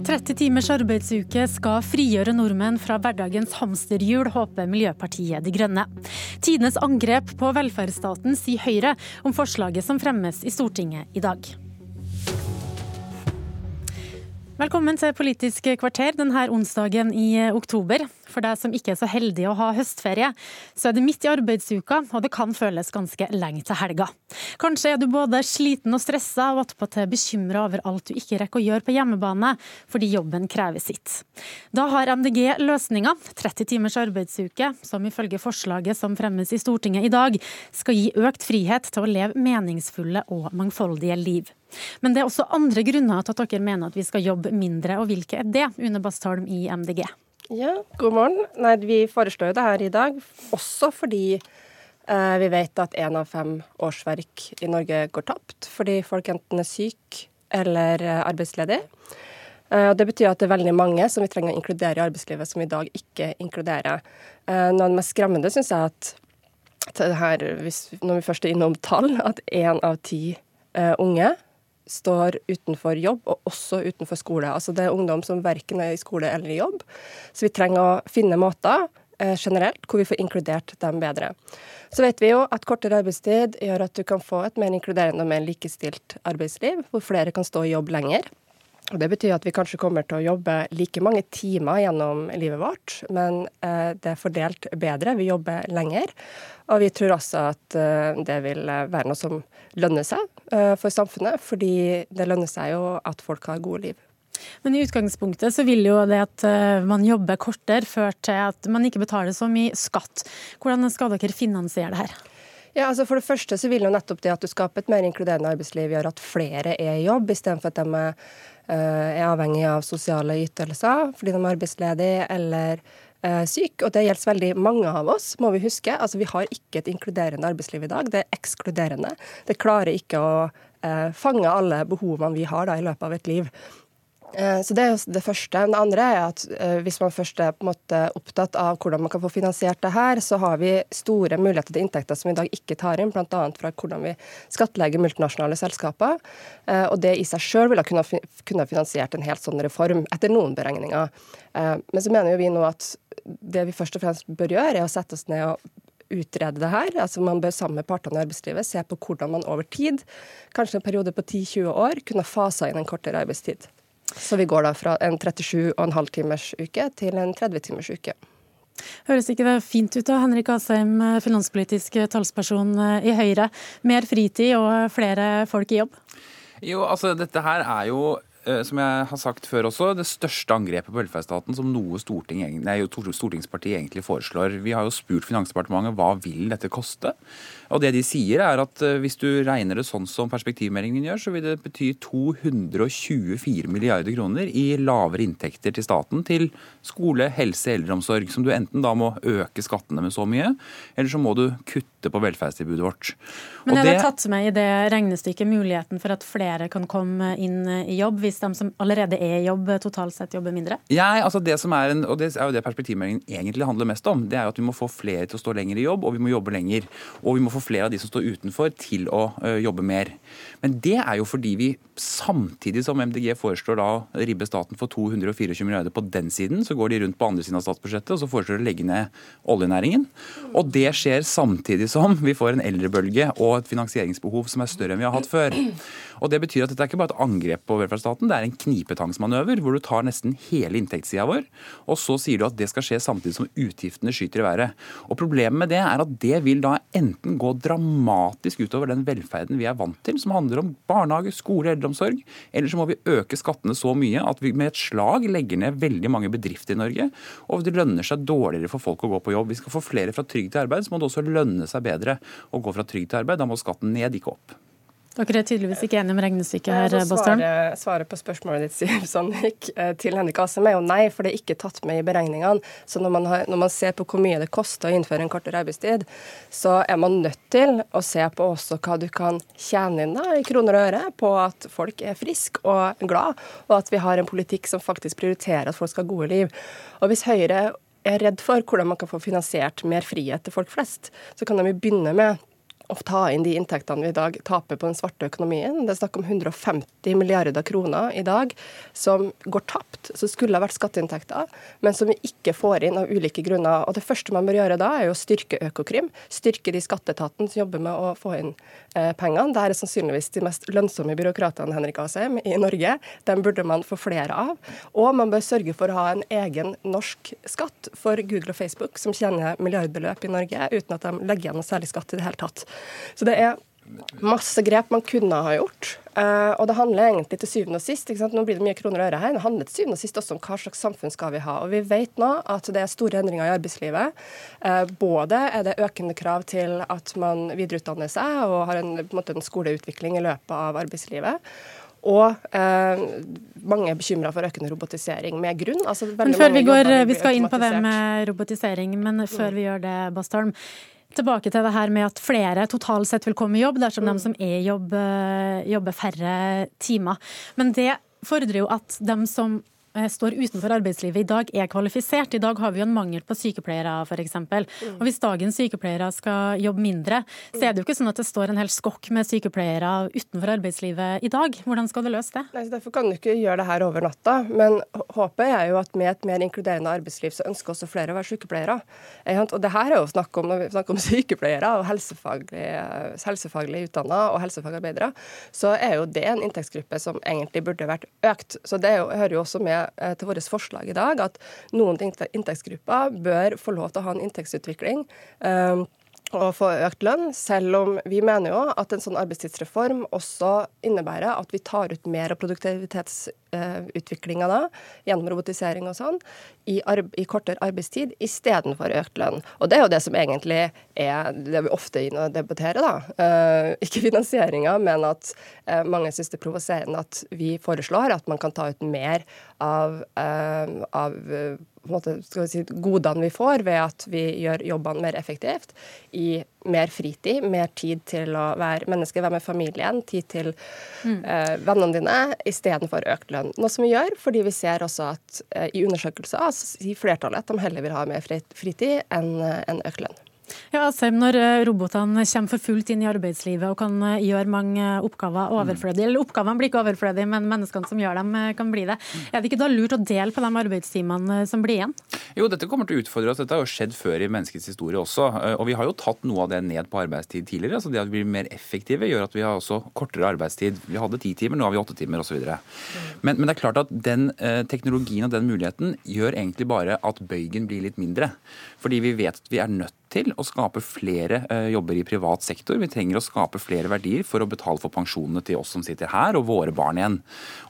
30 timers arbeidsuke skal frigjøre nordmenn fra hverdagens hamsterhjul, håper Miljøpartiet De Grønne. Tidenes angrep på velferdsstaten, sier Høyre om forslaget som fremmes i Stortinget i dag. Velkommen til Politisk kvarter denne onsdagen i oktober. For deg som ikke er så heldig å ha høstferie, så er det midt i arbeidsuka, og det kan føles ganske lenge til helga. Kanskje er du både sliten og stressa, og attpåtil bekymra over alt du ikke rekker å gjøre på hjemmebane, fordi jobben krever sitt. Da har MDG løsninga, 30 timers arbeidsuke, som ifølge forslaget som fremmes i Stortinget i dag, skal gi økt frihet til å leve meningsfulle og mangfoldige liv. Men det er også andre grunner til at dere mener at vi skal jobbe mindre, og hvilke er det, Une Bastholm i MDG? Ja, god morgen. Nei, vi foreslår jo det her i dag, også fordi eh, vi vet at én av fem årsverk i Norge går tapt fordi folk enten er syke eller arbeidsledig. arbeidsledige. Eh, det betyr at det er veldig mange som vi trenger å inkludere i arbeidslivet, som vi i dag ikke inkluderer. Eh, noe av det mest skremmende syns jeg at her, hvis, når vi først er innom tall, at én av ti eh, unge står utenfor jobb, og også utenfor skole. Altså Det er ungdom som verken er i skole eller i jobb. Så vi trenger å finne måter eh, generelt hvor vi får inkludert dem bedre. Så vet vi jo at kortere arbeidstid gjør at du kan få et mer inkluderende og mer likestilt arbeidsliv, hvor flere kan stå i jobb lenger. Det betyr at vi kanskje kommer til å jobbe like mange timer gjennom livet vårt, men eh, det er fordelt bedre. Vi jobber lenger. Og vi tror også at eh, det vil være noe som lønner seg eh, for samfunnet, fordi det lønner seg jo at folk har gode liv. Men i utgangspunktet så vil jo det at man jobber kortere føre til at man ikke betaler så mye skatt. Hvordan skal dere finansiere det her? Ja, altså For det første så vil jo nettopp det at du skaper et mer inkluderende arbeidsliv, gjøre at flere er i jobb, istedenfor at de er er avhengig av sosiale ytelser fordi de er arbeidsledige eller eh, syk, og det gjelder veldig mange av oss, må vi huske. Altså, vi har ikke et inkluderende arbeidsliv i dag, det er ekskluderende. Det klarer ikke å eh, fange alle behovene vi har da, i løpet av et liv. Eh, så Det er jo det første. Det andre er at eh, hvis man først er på en måte opptatt av hvordan man kan få finansiert det her, så har vi store muligheter til inntekter som vi i dag ikke tar inn, bl.a. fra hvordan vi skattlegger multinasjonale selskaper. Eh, og Det i seg sjøl ville kunne, ha finansiert en helt sånn reform, etter noen beregninger. Men så mener jo vi nå at det vi først og fremst bør gjøre, er å sette oss ned og utrede det her. Altså Man bør sammen med partene i arbeidslivet se på hvordan man over tid, kanskje en periode på 10-20 år, kunne fasa inn en kortere arbeidstid. Så vi går da fra en 37,5 timers uke til en 30 timers uke. Høres ikke det fint ut da, Henrik Asheim, finanspolitisk talsperson i Høyre. Mer fritid og flere folk i jobb? Jo, altså dette her er jo eh, som jeg har sagt før også, det største angrepet på velferdsstaten som noe storting, nei, stortingsparti egentlig foreslår. Vi har jo spurt Finansdepartementet hva vil dette koste. Og det de sier er at eh, Hvis du regner det sånn som perspektivmeldingen gjør, så vil det bety 224 milliarder kroner i lavere inntekter til staten til skole, helse, eldreomsorg, som du enten da må øke skattene med så mye, eller så må du kutte på velferdstilbudet vårt. Men er det, det tatt med i det regnestykket muligheten for at flere kan komme inn i jobb, hvis de som allerede er i jobb, totalt sett jobber mindre? Ja, altså det som er en, og det er jo det perspektivmeldingen egentlig handler mest om. Det er jo at vi må få flere til å stå lenger i jobb, og vi må jobbe lenger. Og vi må få få flere av de som står utenfor, til å jobbe mer. Men det er jo fordi vi samtidig som MDG foreslår da å ribbe staten for 224 milliarder på den siden, så går de rundt på andre siden av statsbudsjettet og så foreslår de å legge ned oljenæringen. Og det skjer samtidig som vi får en eldrebølge og et finansieringsbehov som er større enn vi har hatt før. Og Det betyr at dette er ikke bare et angrep på velferdsstaten, det er en knipetangsmanøver hvor du tar nesten hele inntektssida vår, og så sier du at det skal skje samtidig som utgiftene skyter i været. Og Problemet med det er at det vil da enten gå dramatisk utover den velferden vi er vant til, som handler om barnehage, skole, eldreomsorg, eller så må vi øke skattene så mye at vi med et slag legger ned veldig mange bedrifter i Norge, og det lønner seg dårligere for folk å gå på jobb. Vi skal få flere fra trygd til arbeid, så må det også lønne seg bedre å gå fra trygd til arbeid. Da må skatten ned, ikke opp. Dere er tydeligvis ikke enige om regnestykket her, Bastholm? Svaret, svaret, på spørsmålet ditt Siv Sandvik, eh, til Henrik Asheim er jo nei, for det er ikke tatt med i beregningene. Så når man, har, når man ser på hvor mye det koster å innføre en kortere arbeidstid, så er man nødt til å se på også hva du kan tjene inn da, i kroner og øre på at folk er friske og glad, og at vi har en politikk som faktisk prioriterer at folk skal ha gode liv. Og hvis Høyre er redd for hvordan man kan få finansiert mer frihet til folk flest, så kan de jo begynne med å ta inn de inntektene vi i dag taper på den svarte økonomien. Det er snakk om 150 milliarder kroner i dag som går tapt, som skulle ha vært skatteinntekter, men som vi ikke får inn av ulike grunner. Og Det første man bør gjøre da, er å styrke Økokrim. Styrke de skatteetaten som jobber med å få inn eh, pengene. Det er sannsynligvis de mest lønnsomme byråkratene Henrik Asheim, i Norge. Dem burde man få flere av. Og man bør sørge for å ha en egen norsk skatt for Google og Facebook, som tjener milliardbeløp i Norge uten at de legger igjen noe særlig skatt i det hele tatt. Så det er masse grep man kunne ha gjort. Uh, og det handler egentlig til syvende og sist Nå blir det mye kroner og øre her. Det handler til syvende og sist også om hva slags samfunn skal vi ha. Og vi vet nå at det er store endringer i arbeidslivet. Uh, både er det økende krav til at man videreutdanner seg og har en, en, måte, en skoleutvikling i løpet av arbeidslivet. Og eh, mange er bekymra for økende robotisering, med grunn. Altså, men før vi går, vi skal inn på det med robotisering, men før vi gjør det, Bastholm. Tilbake til det her med at flere totalt sett vil komme i jobb dersom mm. de som er i jobb, eh, jobber færre timer. Men det fordrer jo at de som står utenfor arbeidslivet i dag, er kvalifisert. I dag har vi jo en mangel på sykepleiere, f.eks. Mm. Og hvis dagens sykepleiere skal jobbe mindre, så er det jo ikke sånn at det står en hel skokk med sykepleiere utenfor arbeidslivet i dag. Hvordan skal du løse det? Nei, derfor kan du ikke gjøre det her over natta. Men håpet er jo at med et mer inkluderende arbeidsliv, så ønsker også flere å være sykepleiere. Og det her er jo snakk om, når vi snakker om sykepleiere og helsefaglig, helsefaglig utdanna og helsefagarbeidere, så er jo det en inntektsgruppe som egentlig burde vært økt. Så det jo, hører jo også med Eh, til vårt forslag i dag at noen inntektsgrupper bør få lov til å ha en inntektsutvikling. Um, og få økt lønn, selv om vi mener jo at en sånn arbeidstidsreform også innebærer at vi tar ut mer av produktivitetsutviklinga da, gjennom robotisering og sånn, i, i kortere arbeidstid istedenfor økt lønn. Og det er jo det som egentlig er det vi ofte er inne og debatterer, da. Uh, ikke finansieringa, men at uh, mange syns det er provoserende at vi foreslår at man kan ta ut mer av, uh, av måte, si, godene vi får ved at vi gjør jobbene mer effektivt, i mer fritid, mer tid til å være menneske, være med familien, tid til mm. eh, vennene dine, istedenfor økt lønn. Noe som vi gjør fordi vi ser også at eh, i undersøkelser sier flertallet at de heller vil ha mer fritid enn en økt lønn. Ja, Asheim, Når eh, robotene kommer for fullt inn i arbeidslivet og kan eh, gjøre mange oppgaver overflødige, eller oppgavene blir ikke overflødige, men menneskene som gjør dem, eh, kan bli det, er det ikke da lurt å dele på de arbeidstimene som blir igjen? Jo, dette kommer til å utfordre oss. Dette har jo skjedd før i menneskets historie også. Og vi har jo tatt noe av det ned på arbeidstid tidligere. altså Det at vi blir mer effektive gjør at vi har også kortere arbeidstid. Vi hadde ti timer, nå har vi åtte timer osv. Men, men det er klart at den teknologien og den muligheten gjør egentlig bare at bøygen blir litt mindre. Fordi vi vet at vi er nødt til å skape flere eh, jobber i privat sektor. Vi trenger å skape flere verdier for å betale for pensjonene til oss som sitter her, og våre barn igjen.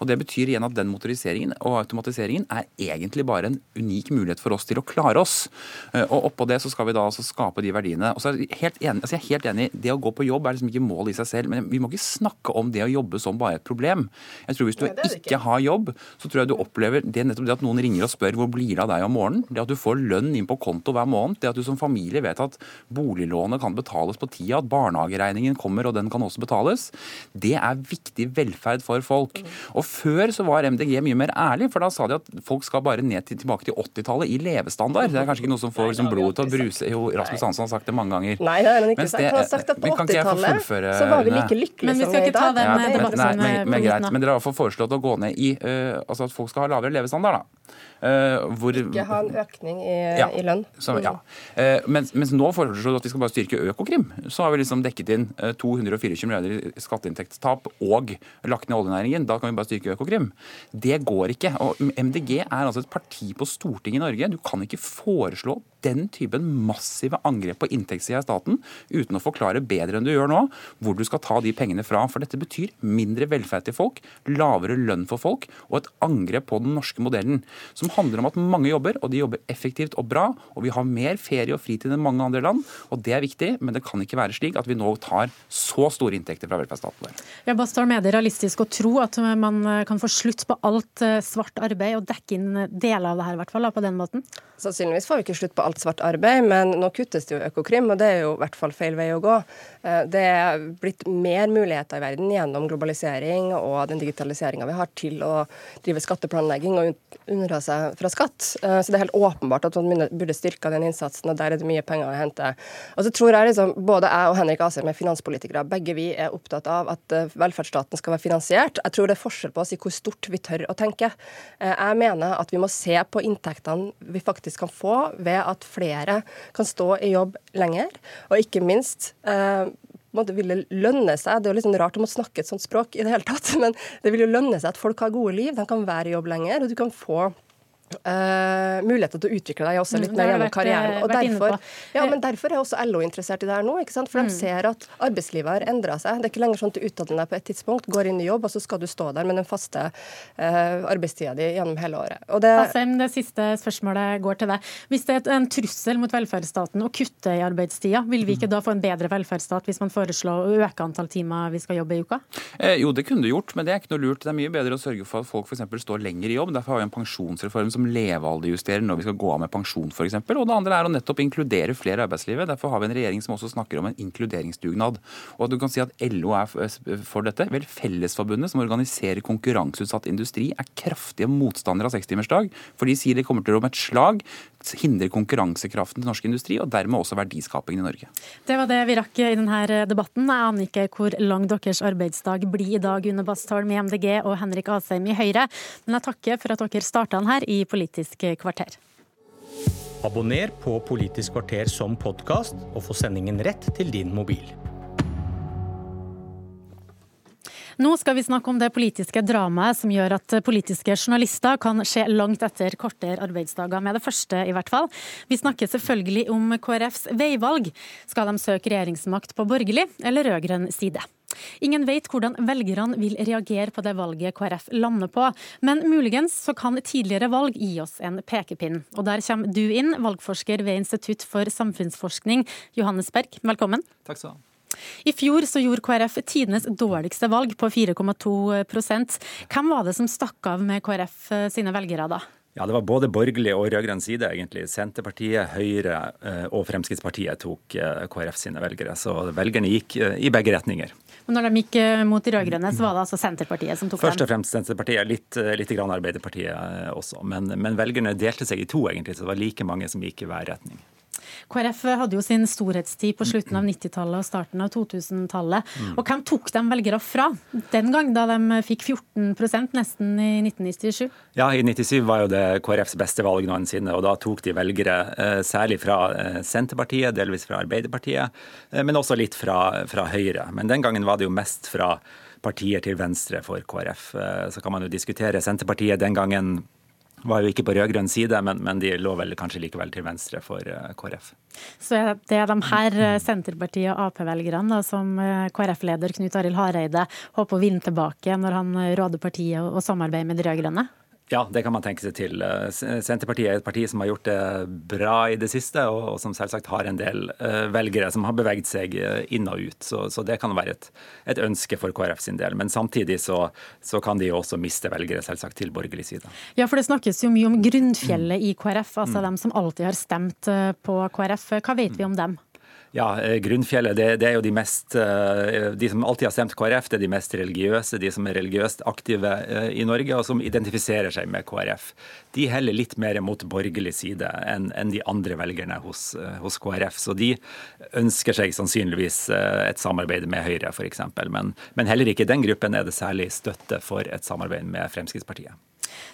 Og Det betyr igjen at den motoriseringen og automatiseringen er egentlig bare en unik mulighet for oss til å klare oss. Eh, og Oppå det så skal vi da altså skape de verdiene. Og så er jeg, helt enig, altså jeg er helt enig, Det å gå på jobb er liksom ikke mål i seg selv, men vi må ikke snakke om det å jobbe som bare et problem. Jeg tror Hvis du Nei, ikke har jobb, så tror jeg du opplever det nettopp det at noen ringer og spør hvor blir det av deg om morgenen, det at du får lønn inn på konto hver måned, det at du som familie vet vet at boliglånet kan betales på tida, at barnehageregningen kommer og den kan også betales. Det er viktig velferd for folk. Og Før så var MDG mye mer ærlig, for da sa de at folk skal bare ned til, tilbake til 80-tallet i levestandard. Det er kanskje ikke noe som får liksom, blodet til å bruse. Jo, Rasmus Hansson har sagt det mange ganger. Nei, det har han ikke sagt. Han har sagt at på 80-tallet så var vi like lykkelige som vi er i dag. Men vi skal ikke ta den debatten ja, men, men, greit, men dere har foreslått å gå ned i uh, altså at folk skal ha lavere levestandard. da. Uh, hvor, ikke ha en økning i, ja, i lønn. Så, ja. uh, mens, mens, nå foreslår du at vi skal bare styrke Økokrim. Så har vi liksom dekket inn uh, 224 milliarder i skatteinntektstap og lagt ned oljenæringen. Da kan vi bare styrke Økokrim. Det går ikke. Og MDG er altså et parti på Stortinget i Norge. Du kan ikke foreslå den typen massive angrep på inntektssida i staten uten å forklare bedre enn du gjør nå hvor du skal ta de pengene fra. For dette betyr mindre velferd til folk, lavere lønn for folk og et angrep på den norske modellen. Som handler om at mange jobber, og de jobber effektivt og bra. Og vi har mer ferie og fritid enn mange andre land. Og det er viktig, men det kan ikke være slik at vi nå tar så store inntekter fra velferdsstaten vår. Ja, Bastard, er det realistisk å tro at man kan få slutt på alt eh, svart arbeid og dekke inn deler av det her, i hvert fall, på den måten? Sannsynligvis får vi ikke slutt på alt svart arbeid, men nå kuttes det jo Økokrim, og det er jo i hvert fall feil vei å gå. Eh, det er blitt mer muligheter i verden gjennom globalisering og den digitaliseringa vi har til å drive skatteplanlegging og unndra seg fra skatt. Eh, så det er helt åpenbart at man burde styrka den innsatsen, og der er det mye penger penger å hente. Og så tror jeg liksom, Både jeg og Henrik Asheim er finanspolitikere. Begge vi er opptatt av at eh, velferdsstaten skal være finansiert. Jeg tror det er forskjell på oss i hvor stort vi tør å tenke. Eh, jeg mener at vi må se på inntektene vi faktisk kan få ved at flere kan stå i jobb lenger, og ikke minst eh, måte vil det lønne seg Det er jo litt sånn rart å måtte snakke et sånt språk i det hele tatt, men det vil jo lønne seg at folk har gode liv. De kan være i jobb lenger, og du kan få Uh, muligheter til å utvikle deg også litt mm, mer gjennom karrieren. Eh, og derfor, ja, men derfor er også LO interessert i det her nå. ikke sant? For de mm. ser at arbeidslivet har endra seg. Det er ikke lenger sånn at du utdanner deg på et tidspunkt, går inn i jobb, og så skal du stå der med den faste uh, arbeidstida di gjennom hele året. Og det, Asheim, det siste spørsmålet går til deg. Hvis det er en trussel mot velferdsstaten å kutte i arbeidstida, vil vi ikke da få en bedre velferdsstat hvis man foreslår å øke antall timer vi skal jobbe i uka? Eh, jo, det kunne du gjort, men det er ikke noe lurt. Det er mye bedre å sørge for at folk f.eks. står lenger i jobb. Derfor har vi en pensjonsreform som som levealderjusterer når vi skal gå av med pensjon f.eks. Og det andre er å nettopp inkludere flere i arbeidslivet. Derfor har vi en regjering som også snakker om en inkluderingsdugnad. Og at du kan si at LO er for dette. Vel, Fellesforbundet, som organiserer konkurranseutsatt industri, er kraftige motstandere av sekstimersdag. For de sier det kommer til å med et slag hindre konkurransekraften til norsk industri, og dermed også verdiskapingen i Norge. Det var det vi rakk i denne debatten. Jeg aner ikke hvor lang deres arbeidsdag blir i dag, Une Bastholm i MDG og Henrik Asheim i Høyre, men jeg takker for at dere starta den her i Politisk kvarter. Abonner på Politisk kvarter som podkast, og få sendingen rett til din mobil. Nå skal vi snakke om det politiske dramaet som gjør at politiske journalister kan se langt etter kortere arbeidsdager, med det første i hvert fall. Vi snakker selvfølgelig om KrFs veivalg. Skal de søke regjeringsmakt på borgerlig eller rød-grønn side? Ingen vet hvordan velgerne vil reagere på det valget KrF lander på, men muligens så kan tidligere valg gi oss en pekepinn. Og der kommer du inn, valgforsker ved Institutt for samfunnsforskning, Johannes Berg. Velkommen. Takk skal du ha. I fjor så gjorde KrF tidenes dårligste valg på 4,2% Hvem var det som stakk av med KrF eh, sine velgere da? Ja, Det var både borgerlig og rød-grønn side, egentlig. Senterpartiet, Høyre eh, og Fremskrittspartiet tok eh, KrF sine velgere. Så velgerne gikk i begge retninger. Men når de gikk mot de rød-grønne, så var det altså Senterpartiet som tok dem? Først og fremst Senterpartiet, litt, litt grann Arbeiderpartiet også. Men, men velgerne delte seg i to, egentlig. Så det var like mange som gikk i hver retning. KrF hadde jo sin storhetstid på slutten av 90-tallet og starten av 2000-tallet. Mm. Og hvem tok de velgere fra den gang, da de fikk 14% nesten i 1997? Ja, i 97 var jo det KrFs beste valg noensinne, og da tok de velgere eh, særlig fra eh, Senterpartiet, delvis fra Arbeiderpartiet, eh, men også litt fra, fra Høyre. Men den gangen var det jo mest fra partier til venstre for KrF. Så kan man jo diskutere Senterpartiet den gangen var jo ikke på rød-grønn side, men, men, de lå vel kanskje likevel til venstre for uh, KrF. Så det er de her eh, Senterpartiet- og Ap-velgerne som eh, KrF-leder Knut Arild Hareide håper å vinne tilbake når han råder partiet og samarbeider med de rød-grønne? Ja, det kan man tenke seg til. Eh, Senterpartiet er et parti som har gjort det bra i det siste, og som selvsagt har en del eh, velgere som har beveget seg eh, inn og ut. Så, så det kan være et, et, ønske for KrF sin del. Men samtidig så, så kan de også miste velgere selvsagt til borgerlig side. Ja, for det snakkes jo mye om grunnfjellet i KrF, altså mm. dem som alltid har stemt på KrF. Hva vet vi om dem? Ja, eh, Grunnfjellet det, det, er jo de mest eh, De som alltid har stemt KrF, det er de mest religiøse, de som er religiøst aktive eh, i Norge, og som identifiserer seg med KrF. De heller litt mer mot borgerlig side enn de andre velgerne hos, hos KrF. Så de ønsker seg sannsynligvis et samarbeid med Høyre, f.eks. Men, men heller ikke i den gruppen er det særlig støtte for et samarbeid med Fremskrittspartiet.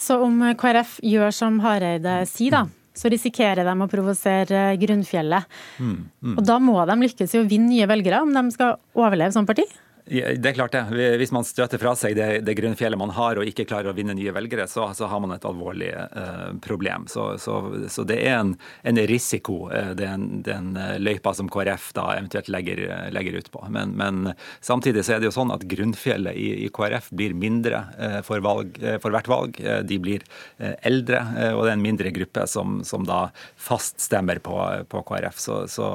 Så om KrF gjør som Hareide sier, da, så risikerer de å provosere grunnfjellet. Mm, mm. Og da må de lykkes i å vinne nye velgere om de skal overleve som parti? Det er klart det. Hvis man støter fra seg det, det grunnfjellet man har og ikke klarer å vinne nye velgere, så, så har man et alvorlig eh, problem. Så, så, så, det er en, en risiko, eh, den, den, eh, løypa som KrF da eventuelt legger, legger ut på. Men, men, samtidig så er det jo sånn at grunnfjellet i, i KrF blir mindre eh, for, valg, eh, for, hvert valg. De blir eldre, og det er en mindre gruppe som, som da faststemmer på, på KrF. Så,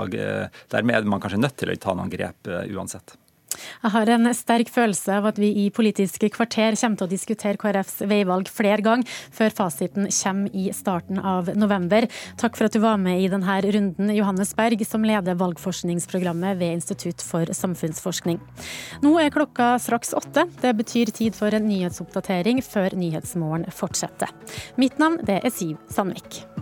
dermed er man kanskje nødt til å ta noen grep uansett. Jeg har en sterk følelse av at vi i Politiske kvarter kommer til å diskutere KrFs veivalg flere ganger, før fasiten kommer i starten av november. Takk for at du var med i denne runden, Johannes Berg, som leder valgforskningsprogrammet ved Institutt for samfunnsforskning. Nå er klokka straks åtte. Det betyr tid for en nyhetsoppdatering før Nyhetsmorgen fortsetter. Mitt navn det er Siv Sandvik.